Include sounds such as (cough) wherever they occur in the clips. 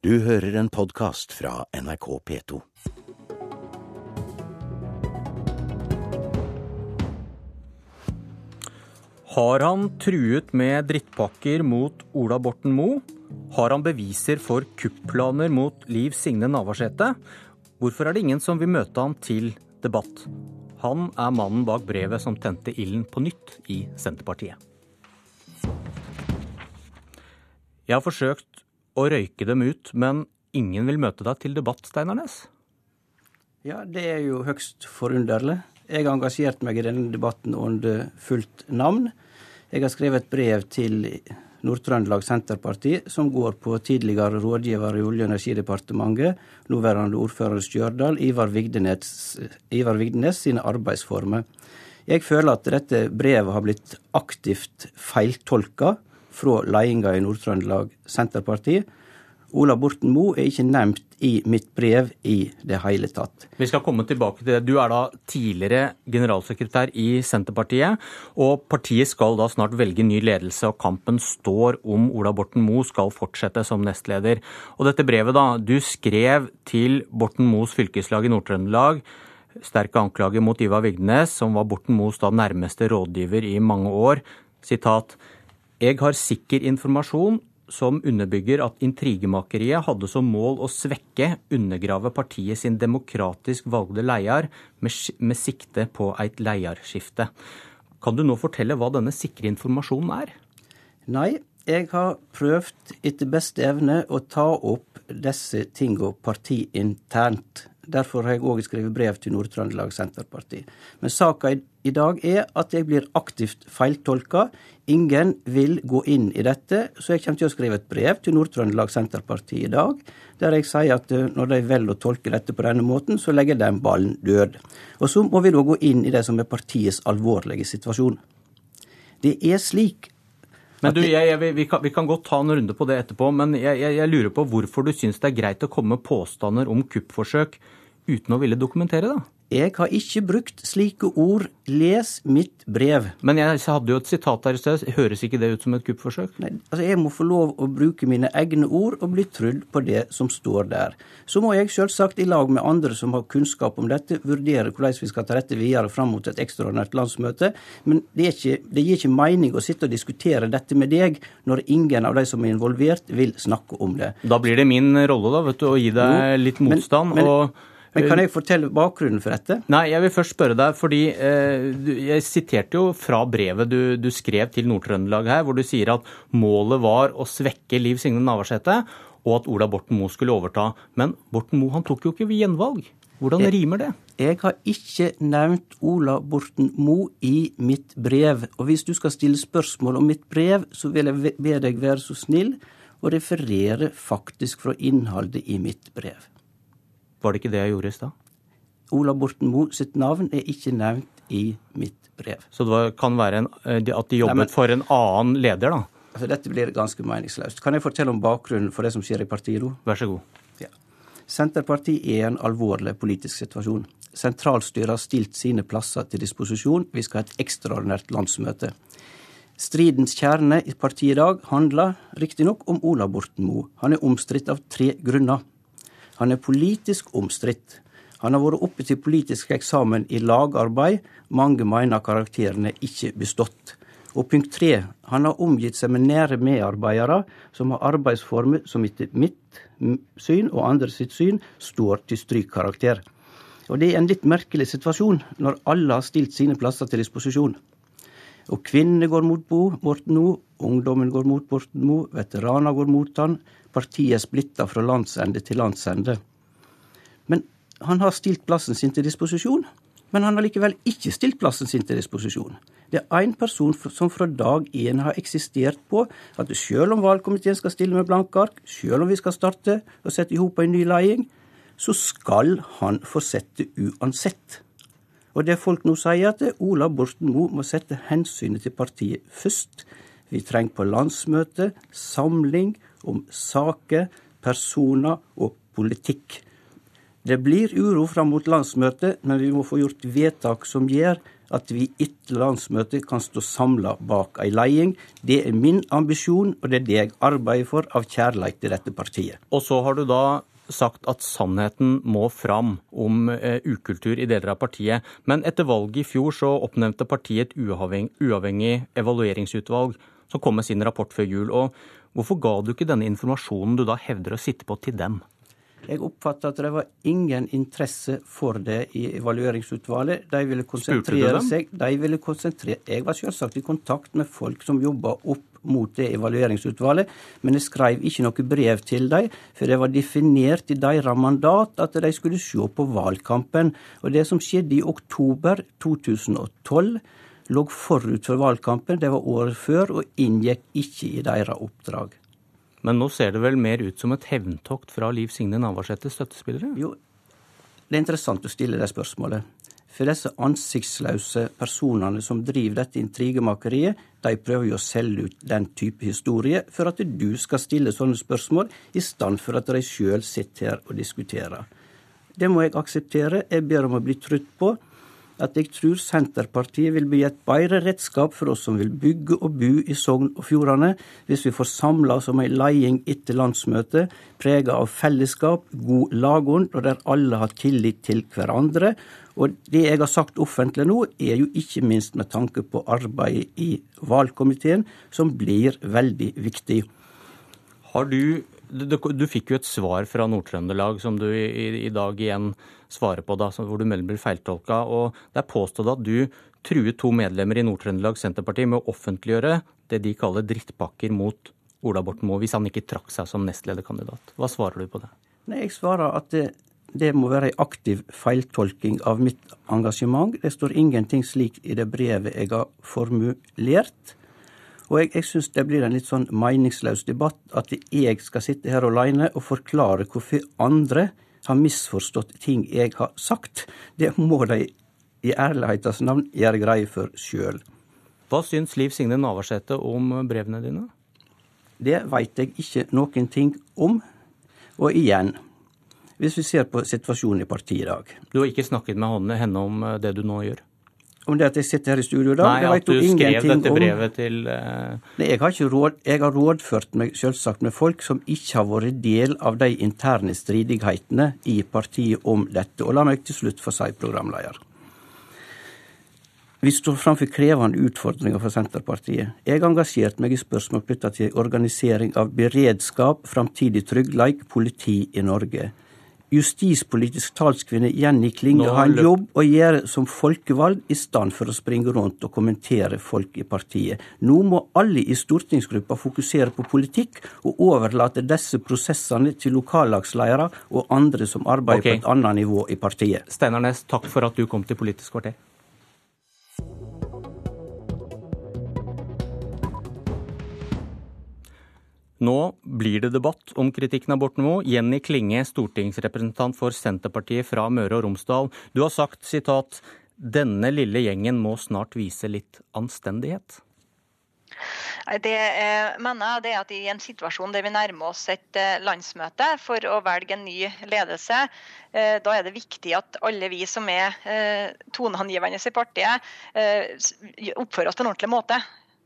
Du hører en podkast fra NRK P2. Har han truet med drittpakker mot Ola Borten Moe? Har han beviser for kupplaner mot Liv Signe Navarsete? Hvorfor er det ingen som vil møte han til debatt? Han er mannen bak brevet som tente ilden på nytt i Senterpartiet. Jeg har forsøkt å røyke dem ut, men ingen vil møte deg til debatt, Steinar Næss? Ja, det er jo høgst forunderlig. Jeg har engasjert meg i denne debatten under fullt navn. Jeg har skrevet et brev til Nord-Trøndelag Senterparti, som går på tidligere rådgiver i Olje- og energidepartementet, nåværende ordfører Stjørdal, Ivar Vigdenes, Ivar Vigdenes sine arbeidsformer. Jeg føler at dette brevet har blitt aktivt feiltolka fra ledelsen i Nord-Trøndelag Senterparti. Ola Borten Moe er ikke nevnt i mitt brev i det hele tatt. Vi skal komme tilbake til det. Du er da tidligere generalsekretær i Senterpartiet, og partiet skal da snart velge ny ledelse, og kampen står om Ola Borten Moe skal fortsette som nestleder. Og dette brevet da, du skrev til Borten Moes fylkeslag i Nord-Trøndelag, sterke anklager mot Ivar Vigdenes, som var Borten Moes da nærmeste rådgiver i mange år. Sitat jeg har sikker informasjon som underbygger at intrigemakeriet hadde som mål å svekke, undergrave partiet sin demokratisk valgte leder, med, med sikte på et lederskifte. Kan du nå fortelle hva denne sikre informasjonen er? Nei, jeg har prøvd etter beste evne å ta opp disse tingene partiinternt. Derfor har jeg òg skrevet brev til Nord-Trøndelag Senterparti. Men saka i dag er at jeg blir aktivt feiltolka. Ingen vil gå inn i dette, så jeg kommer til å skrive et brev til Nord-Trøndelag Senterparti i dag, der jeg sier at eh, når de velger å tolke dette på denne måten, så legger de ballen død. Og så må vi da gå inn i det som er partiets alvorlige situasjon. Det er slik men du, jeg, jeg, vi, kan, vi, kan, godt ta en runde på det etterpå, men jeg, jeg lurer på hvorfor du syns det er greit å komme med påstander om kuppforsøk uten å ville dokumentere det? Jeg har ikke brukt slike ord. Les mitt brev. Men jeg hadde jo et sitat der i sted. Høres ikke det ut som et kuppforsøk? Nei, altså Jeg må få lov å bruke mine egne ord og bli trudd på det som står der. Så må jeg selvsagt i lag med andre som har kunnskap om dette, vurdere hvordan vi skal ta rette videre fram mot et ekstraordinært landsmøte. Men det, ikke, det gir ikke mening å sitte og diskutere dette med deg når ingen av de som er involvert, vil snakke om det. Da blir det min rolle da, vet du, å gi deg litt motstand. Men, men, og men Kan jeg fortelle bakgrunnen for dette? Nei, jeg vil først spørre deg, fordi eh, jeg siterte jo fra brevet du, du skrev til Nord-Trøndelag her, hvor du sier at målet var å svekke Liv Signe Navarsete, og at Ola Borten Moe skulle overta. Men Borten Moe tok jo ikke gjenvalg. Hvordan jeg, rimer det? Jeg har ikke nevnt Ola Borten Moe i mitt brev. Og hvis du skal stille spørsmål om mitt brev, så vil jeg be deg være så snill å referere faktisk fra innholdet i mitt brev. Var det ikke det jeg gjorde i stad? Ola Borten Moe sitt navn er ikke nevnt i mitt brev. Så det kan være en, eh, at de jobbet Nei, men, for en annen leder, da? Altså, dette blir ganske meningsløst. Kan jeg fortelle om bakgrunnen for det som skjer i partiet nå? Vær så god. Ja. Senterpartiet er i en alvorlig politisk situasjon. Sentralstyret har stilt sine plasser til disposisjon. Vi skal ha et ekstraordinært landsmøte. Stridens kjerne i partiet i dag handler riktignok om Ola Borten Moe. Han er omstridt av tre grunner. Han er politisk omstridt. Han har vært oppe til politisk eksamen i lagarbeid. Mange mener karakterene ikke bestått. Og punkt tre, han har omgitt seg med nære medarbeidere som har arbeidsformer som etter mitt syn og andre sitt syn står til strykkarakter. Og det er en litt merkelig situasjon når alle har stilt sine plasser til disposisjon. Og kvinnene går mot Bo, Borten Moe, ungdommen går mot Borten Moe, veteraner går mot han, partiet er splitta fra landsende til landsende. Men han har stilt plassen sin til disposisjon. Men han har likevel ikke stilt plassen sin til disposisjon. Det er én person som fra dag én har eksistert på at selv om valgkomiteen skal stille med blanke ark, selv om vi skal starte og sette i hop en ny leding, så skal han fortsette uansett. Og det folk nå sier, at Ola Borten Moe må sette hensynet til partiet først. Vi trenger på landsmøte samling om saker, personer og politikk. Det blir uro fram mot landsmøtet, men vi må få gjort vedtak som gjør at vi etter landsmøtet kan stå samla bak ei leding. Det er min ambisjon, og det er det jeg arbeider for av kjærleik til dette partiet. Og så har du da sagt at sannheten må fram om uh, ukultur i deler av partiet. Men etter valget i fjor så oppnevnte partiet et uavhengig, uavhengig evalueringsutvalg som kom med sin rapport før jul. og Hvorfor ga du ikke denne informasjonen du da hevder å sitte på, til dem? Jeg oppfatter at det var ingen interesse for det i evalueringsutvalget. De ville konsentrere seg de ville konsentrere. Jeg var selvsagt i kontakt med folk som jobba opp mot det evalueringsutvalget, men jeg skrev ikke noe brev til dem, for det var definert i deres mandat at de skulle se på valgkampen. Og det som skjedde i oktober 2012 lå forut for valgkampen, det var året før, og inngikk ikke i deres oppdrag. Men nå ser det vel mer ut som et hevntokt fra Liv Signe Navarsetes støttespillere? Jo, det er interessant å stille det spørsmålet. For disse ansiktsløse personene som driver dette intrigemakeriet, de prøver jo å selge ut den type historie for at du skal stille sånne spørsmål, i stand for at de sjøl sitter her og diskuterer. Det må jeg akseptere. Jeg ber om å bli trutt på at jeg tror Senterpartiet vil bli et bedre redskap for oss som vil bygge og bo i Sogn og Fjordane, hvis vi får samla oss om ei leding etter landsmøtet, prega av fellesskap, god lagånd, og der alle har tillit til hverandre. Og det jeg har sagt offentlig nå, er jo ikke minst med tanke på arbeidet i valgkomiteen, som blir veldig viktig. Har du du, du, fikk jo et svar fra Nord-Trøndelag som du i, i, dag igjen svarer på, da, hvor du melder blir feiltolka. og Det er påstått at du truet to medlemmer i Nord-Trøndelag Senterparti med å offentliggjøre det de kaller drittpakker mot Ola Borten Moe, hvis han ikke trakk seg som nestlederkandidat. Hva svarer du på det? Nei, Jeg svarer at det, det må være en aktiv feiltolking av mitt engasjement. Det står ingenting slik i det brevet jeg har formulert. Og jeg, jeg syns det blir en litt sånn meningsløs debatt at jeg skal sitte her alene og forklare hvorfor andre har misforstått ting jeg har sagt. Det må de i ærlighetens navn gjøre greie for sjøl. Hva syns Liv Signe Navarsete om brevene dine? Det veit jeg ikke noen ting om. Og igjen, hvis vi ser på situasjonen i partiet i dag Du har ikke snakket med henne om det du nå gjør? Om det at jeg sitter her i studio da. Nei, at du skrev dette brevet til uh... Nei, jeg har, råd, jeg har rådført meg selvsagt med folk som ikke har vært del av de interne stridighetene i partiet om dette. Og la meg til slutt få si, programleder. Vi står framfor krevende utfordringer for Senterpartiet. Jeg har engasjert meg i spørsmål knytta til organisering av beredskap, framtidig tryggleik, politi i Norge justispolitisk talskvinne Jenny Klinge har en jobb å gjøre som folkevalgt, i stand for å springe rundt og kommentere folk i partiet. Nå må alle i stortingsgruppa fokusere på politikk, og overlate disse prosessene til lokallagsledere og andre som arbeider okay. på et annet nivå i partiet. Steinar Næss, takk for at du kom til Politisk kvarter. Nå blir det debatt om kritikken av Borten Moe. Jenny Klinge, stortingsrepresentant for Senterpartiet fra Møre og Romsdal. Du har sagt sitat denne lille gjengen må snart vise litt anstendighet. Det jeg mener er at I en situasjon der vi nærmer oss et eh, landsmøte for å velge en ny ledelse, eh, da er det viktig at alle vi som er eh, toneangivende i partiet, oppfører oss på en ordentlig måte.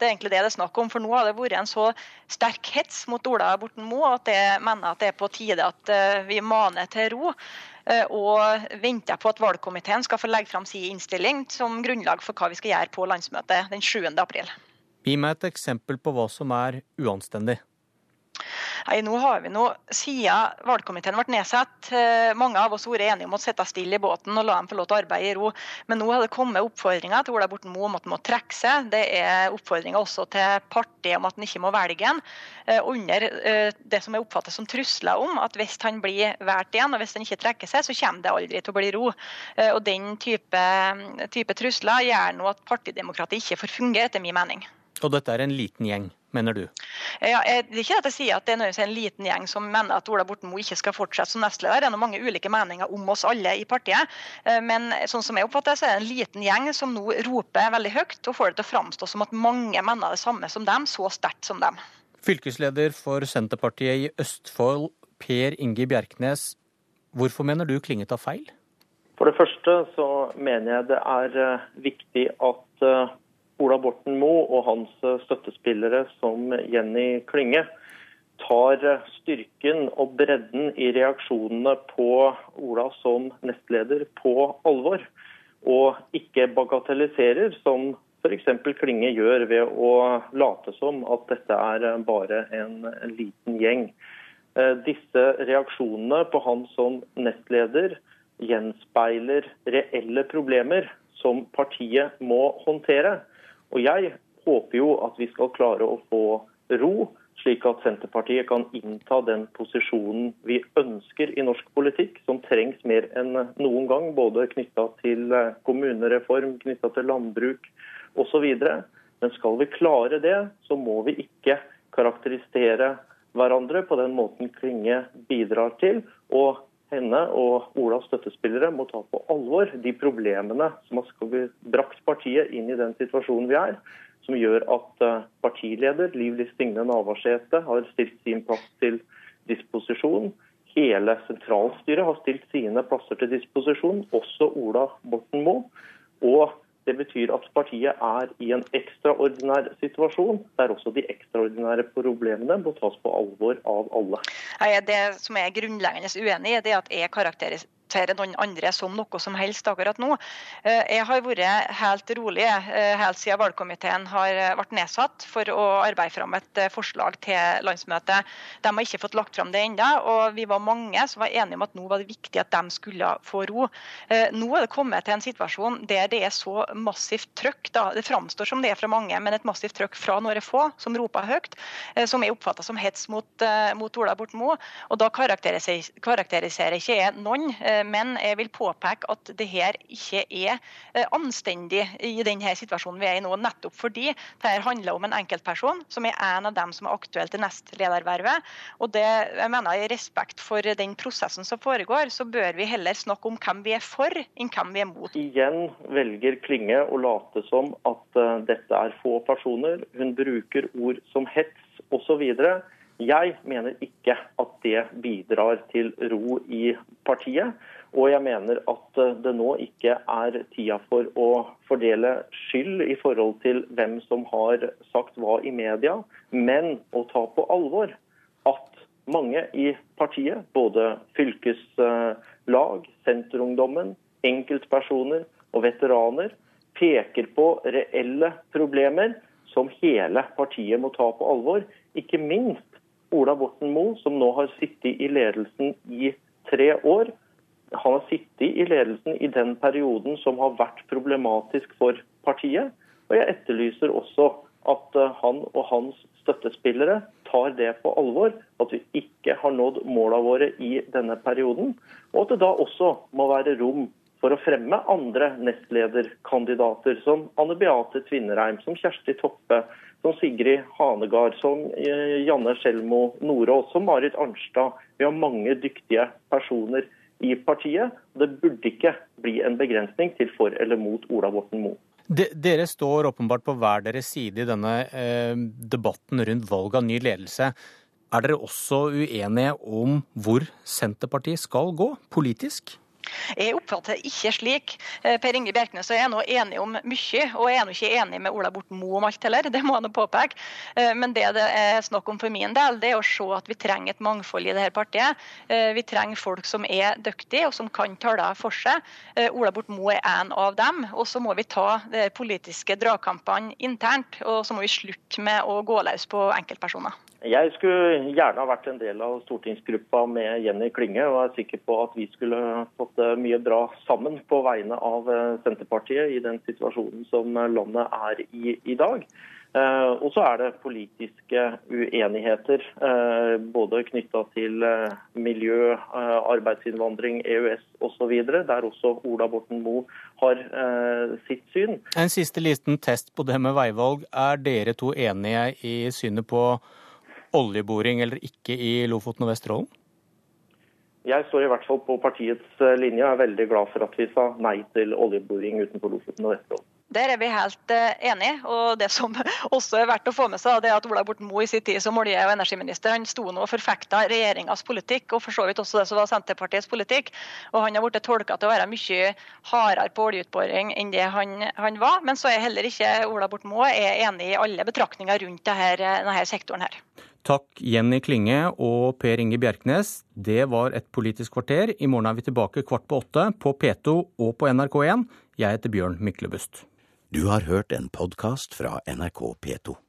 Det er egentlig det det er snakk om. For nå har det vært en så sterk hets mot Ola Borten Moe at jeg mener at det er på tide at eh, vi maner til ro. Eh, og venter på at valgkomiteen skal få legge fram sin innstilling som grunnlag for hva vi skal gjøre på landsmøtet den 7. april. Gi meg et eksempel på hva som er uanstendig. Nei, nå har vi nå, Siden valgkomiteen ble nedsatt, eh, mange av oss har vært enige om å sitte stille i båten og la dem få lov til å arbeide i ro. Men nå har det kommet oppfordringer til Ola Borten Moe om at han må trekke seg. Det er oppfordringer også til partiet om at han ikke må velge en. Eh, under eh, det som er oppfattet som trusler om at hvis han blir valgt igjen, og hvis han ikke trekker seg, så kommer det aldri til å bli ro. Og Den type, type trusler gjør nå at partidemokratiet ikke får fungere, etter min mening. Og dette er en liten gjeng? Mener du? Ja, det er ikke at jeg sier at det er en liten gjeng som mener at Ola Borten Moe ikke skal fortsette som nestleder. Det er mange ulike meninger om oss alle i partiet. Eh, men sånn som jeg oppfatter så er det en liten gjeng som nå roper veldig høyt og får det til å framstå som at mange mener det samme som dem, så sterkt som dem. Fylkesleder for Senterpartiet i Østfold, Per Inge Bjerknes. Hvorfor mener du Klinge tar feil? For det første så mener jeg det er eh, viktig at eh, Ola Borten Moe og hans eh, støttespillere som Jenny Klinge tar styrken og bredden i reaksjonene på Ola som nestleder på alvor. Og ikke bagatelliserer, som f.eks. Klinge gjør ved å late som at dette er bare en, en liten gjeng. Disse reaksjonene på han som nestleder gjenspeiler reelle problemer som partiet må håndtere. Og jeg håper jo at vi skal klare å få ro, slik at Senterpartiet kan innta den posisjonen vi ønsker i norsk politikk, som trengs mer enn noen gang, både knytta til kommunereform, knytta til landbruk osv. Men skal vi klare det, så må vi ikke karakterisere hverandre på den måten Klinge bidrar til. og henne og Olas støttespillere må ta på alvor de problemene som har brakt partiet inn i den situasjonen vi er. Som gjør at eh, partileder Liv Listigne Navarsete har stilt sin plass til disposisjon. Hele sentralstyret har stilt sine plasser til disposisjon, også Ola Borten Moe. Og det betyr at partiet er i en ekstraordinær situasjon, der også de ekstraordinære problemene må tas på alvor av alle. Det som er grunnleggende uenig i, er at jeg karakteriserer akseptere noen andre som noe som helst akkurat nå. Eh, jeg har vært helt rolig eh, helt siden valgkomiteen har ble vært nedsatt for å arbeide fram et forslag til landsmøtet. De har ikke fått lagt fram det ennå, og vi var mange som var enige om at nå var det viktig at de skulle få ro. Nå er det kommet til en situasjon der det er så massivt trøkk. Da. Det framstår som det er fra mange, men et massivt trøkk fra noen få som roper høyt, som er oppfatta som hets mot, mot Ola Borten Moe. Og da karakteriserer, karakteriserer ikke jeg noen men jeg vil påpeke at det her ikke er eh, anstendig i denne situasjonen vi er i nå. Nettopp fordi det her handler om en enkeltperson som er en av dem som er aktuell til nestledervervet. Og det, jeg mener I respekt for den prosessen som foregår, så bør vi heller snakke om hvem vi er for, enn hvem vi er mot. Igjen velger Klinge å late som at uh, dette er få personer. Hun bruker ord som hets osv. Jeg mener ikke at det bidrar til ro i partiet. Og jeg mener at eh, det nå ikke er tida for å fordele skyld i forhold til hvem som har sagt hva i media, men å ta på alvor at mange i partiet, både fylkeslag, Senterungdommen, enkeltpersoner og veteraner, peker på reelle problemer som hele partiet må ta på alvor. Ikke minst Ola Borten Moe, som nå har sittet i ledelsen i tre år. Han har sittet i ledelsen i den perioden som har vært problematisk for partiet. Og jeg etterlyser også at eh, han og hans støttespillere tar det på alvor. At vi ikke har nådd måla våre i denne perioden. Og at det da også må være rom for å fremme andre nestlederkandidater, som Anne Beate Tvinnereim, som Kjersti Toppe, som Sigrid Hanegard, som eh, Janne Skjelmo Nordås, som Marit Arnstad. Vi har mange dyktige personer i partiet. Det burde ikke bli en begrensning til for eller mot Ola Borten Moe. Dere står åpenbart på hver deres side i denne eh, debatten rundt valg av ny ledelse. Er dere også uenige om hvor Senterpartiet skal gå politisk? Jeg oppfatter det ikke slik. Eh, per Inge Bjerknes og jeg er nå enige om mye, og jeg er nå ikke enig med Ola Borten Moe om alt heller, (laughs) det må jeg nå påpeke. Eh, men det det er snakk om for min del, det er å se at vi trenger et mangfold i dette partiet. Eh, vi trenger folk som er dyktige og som kan tale for seg. Ola Borten Moe er en av dem. Og så må vi ta de politiske dragkampene internt, og så må vi slutte med å gå løs på enkeltpersoner. Jeg skulle gjerne ha vært en del av stortingsgruppa med Jenny Klinge, og er sikker på at vi skulle fått det mye bra sammen på vegne av eh, Senterpartiet i den situasjonen som landet er i i dag. Eh, og så er det politiske uenigheter, eh, både knytta til miljø, arbeidsinnvandring, EØS osv., der også Ola Borten Moe har sitt syn. En siste liten test på det med veivalg. Er dere to enige i synet på oljeboring eller ikke i Lofoten og Vesterålen? Jeg står i hvert fall på partiets eh, linje og er veldig glad for at vi sa nei til oljeboring utenfor Lofoten og Vesterålen. Der er vi helt uh, enige. og Det som (laughs) også er verdt å få med seg, det er at Ola Borten Moe i sin tid som olje- og energiminister han sto nå og forfekta regjeringas politikk, og for så vidt også det som var Senterpartiets politikk. og Han har blitt tolka til å være mye hardere på oljeutboring enn det han, han, var. Men så er heller ikke Ola Borten Moe enig i alle betraktninger rundt denne, denne sektoren her. Takk Jenny Klinge og Per Inge Bjerknes. Det var et Politisk kvarter. I morgen er vi tilbake kvart på åtte på P2 og på NRK1. Jeg heter Bjørn Myklebust. Du har hørt en podkast fra NRK P2.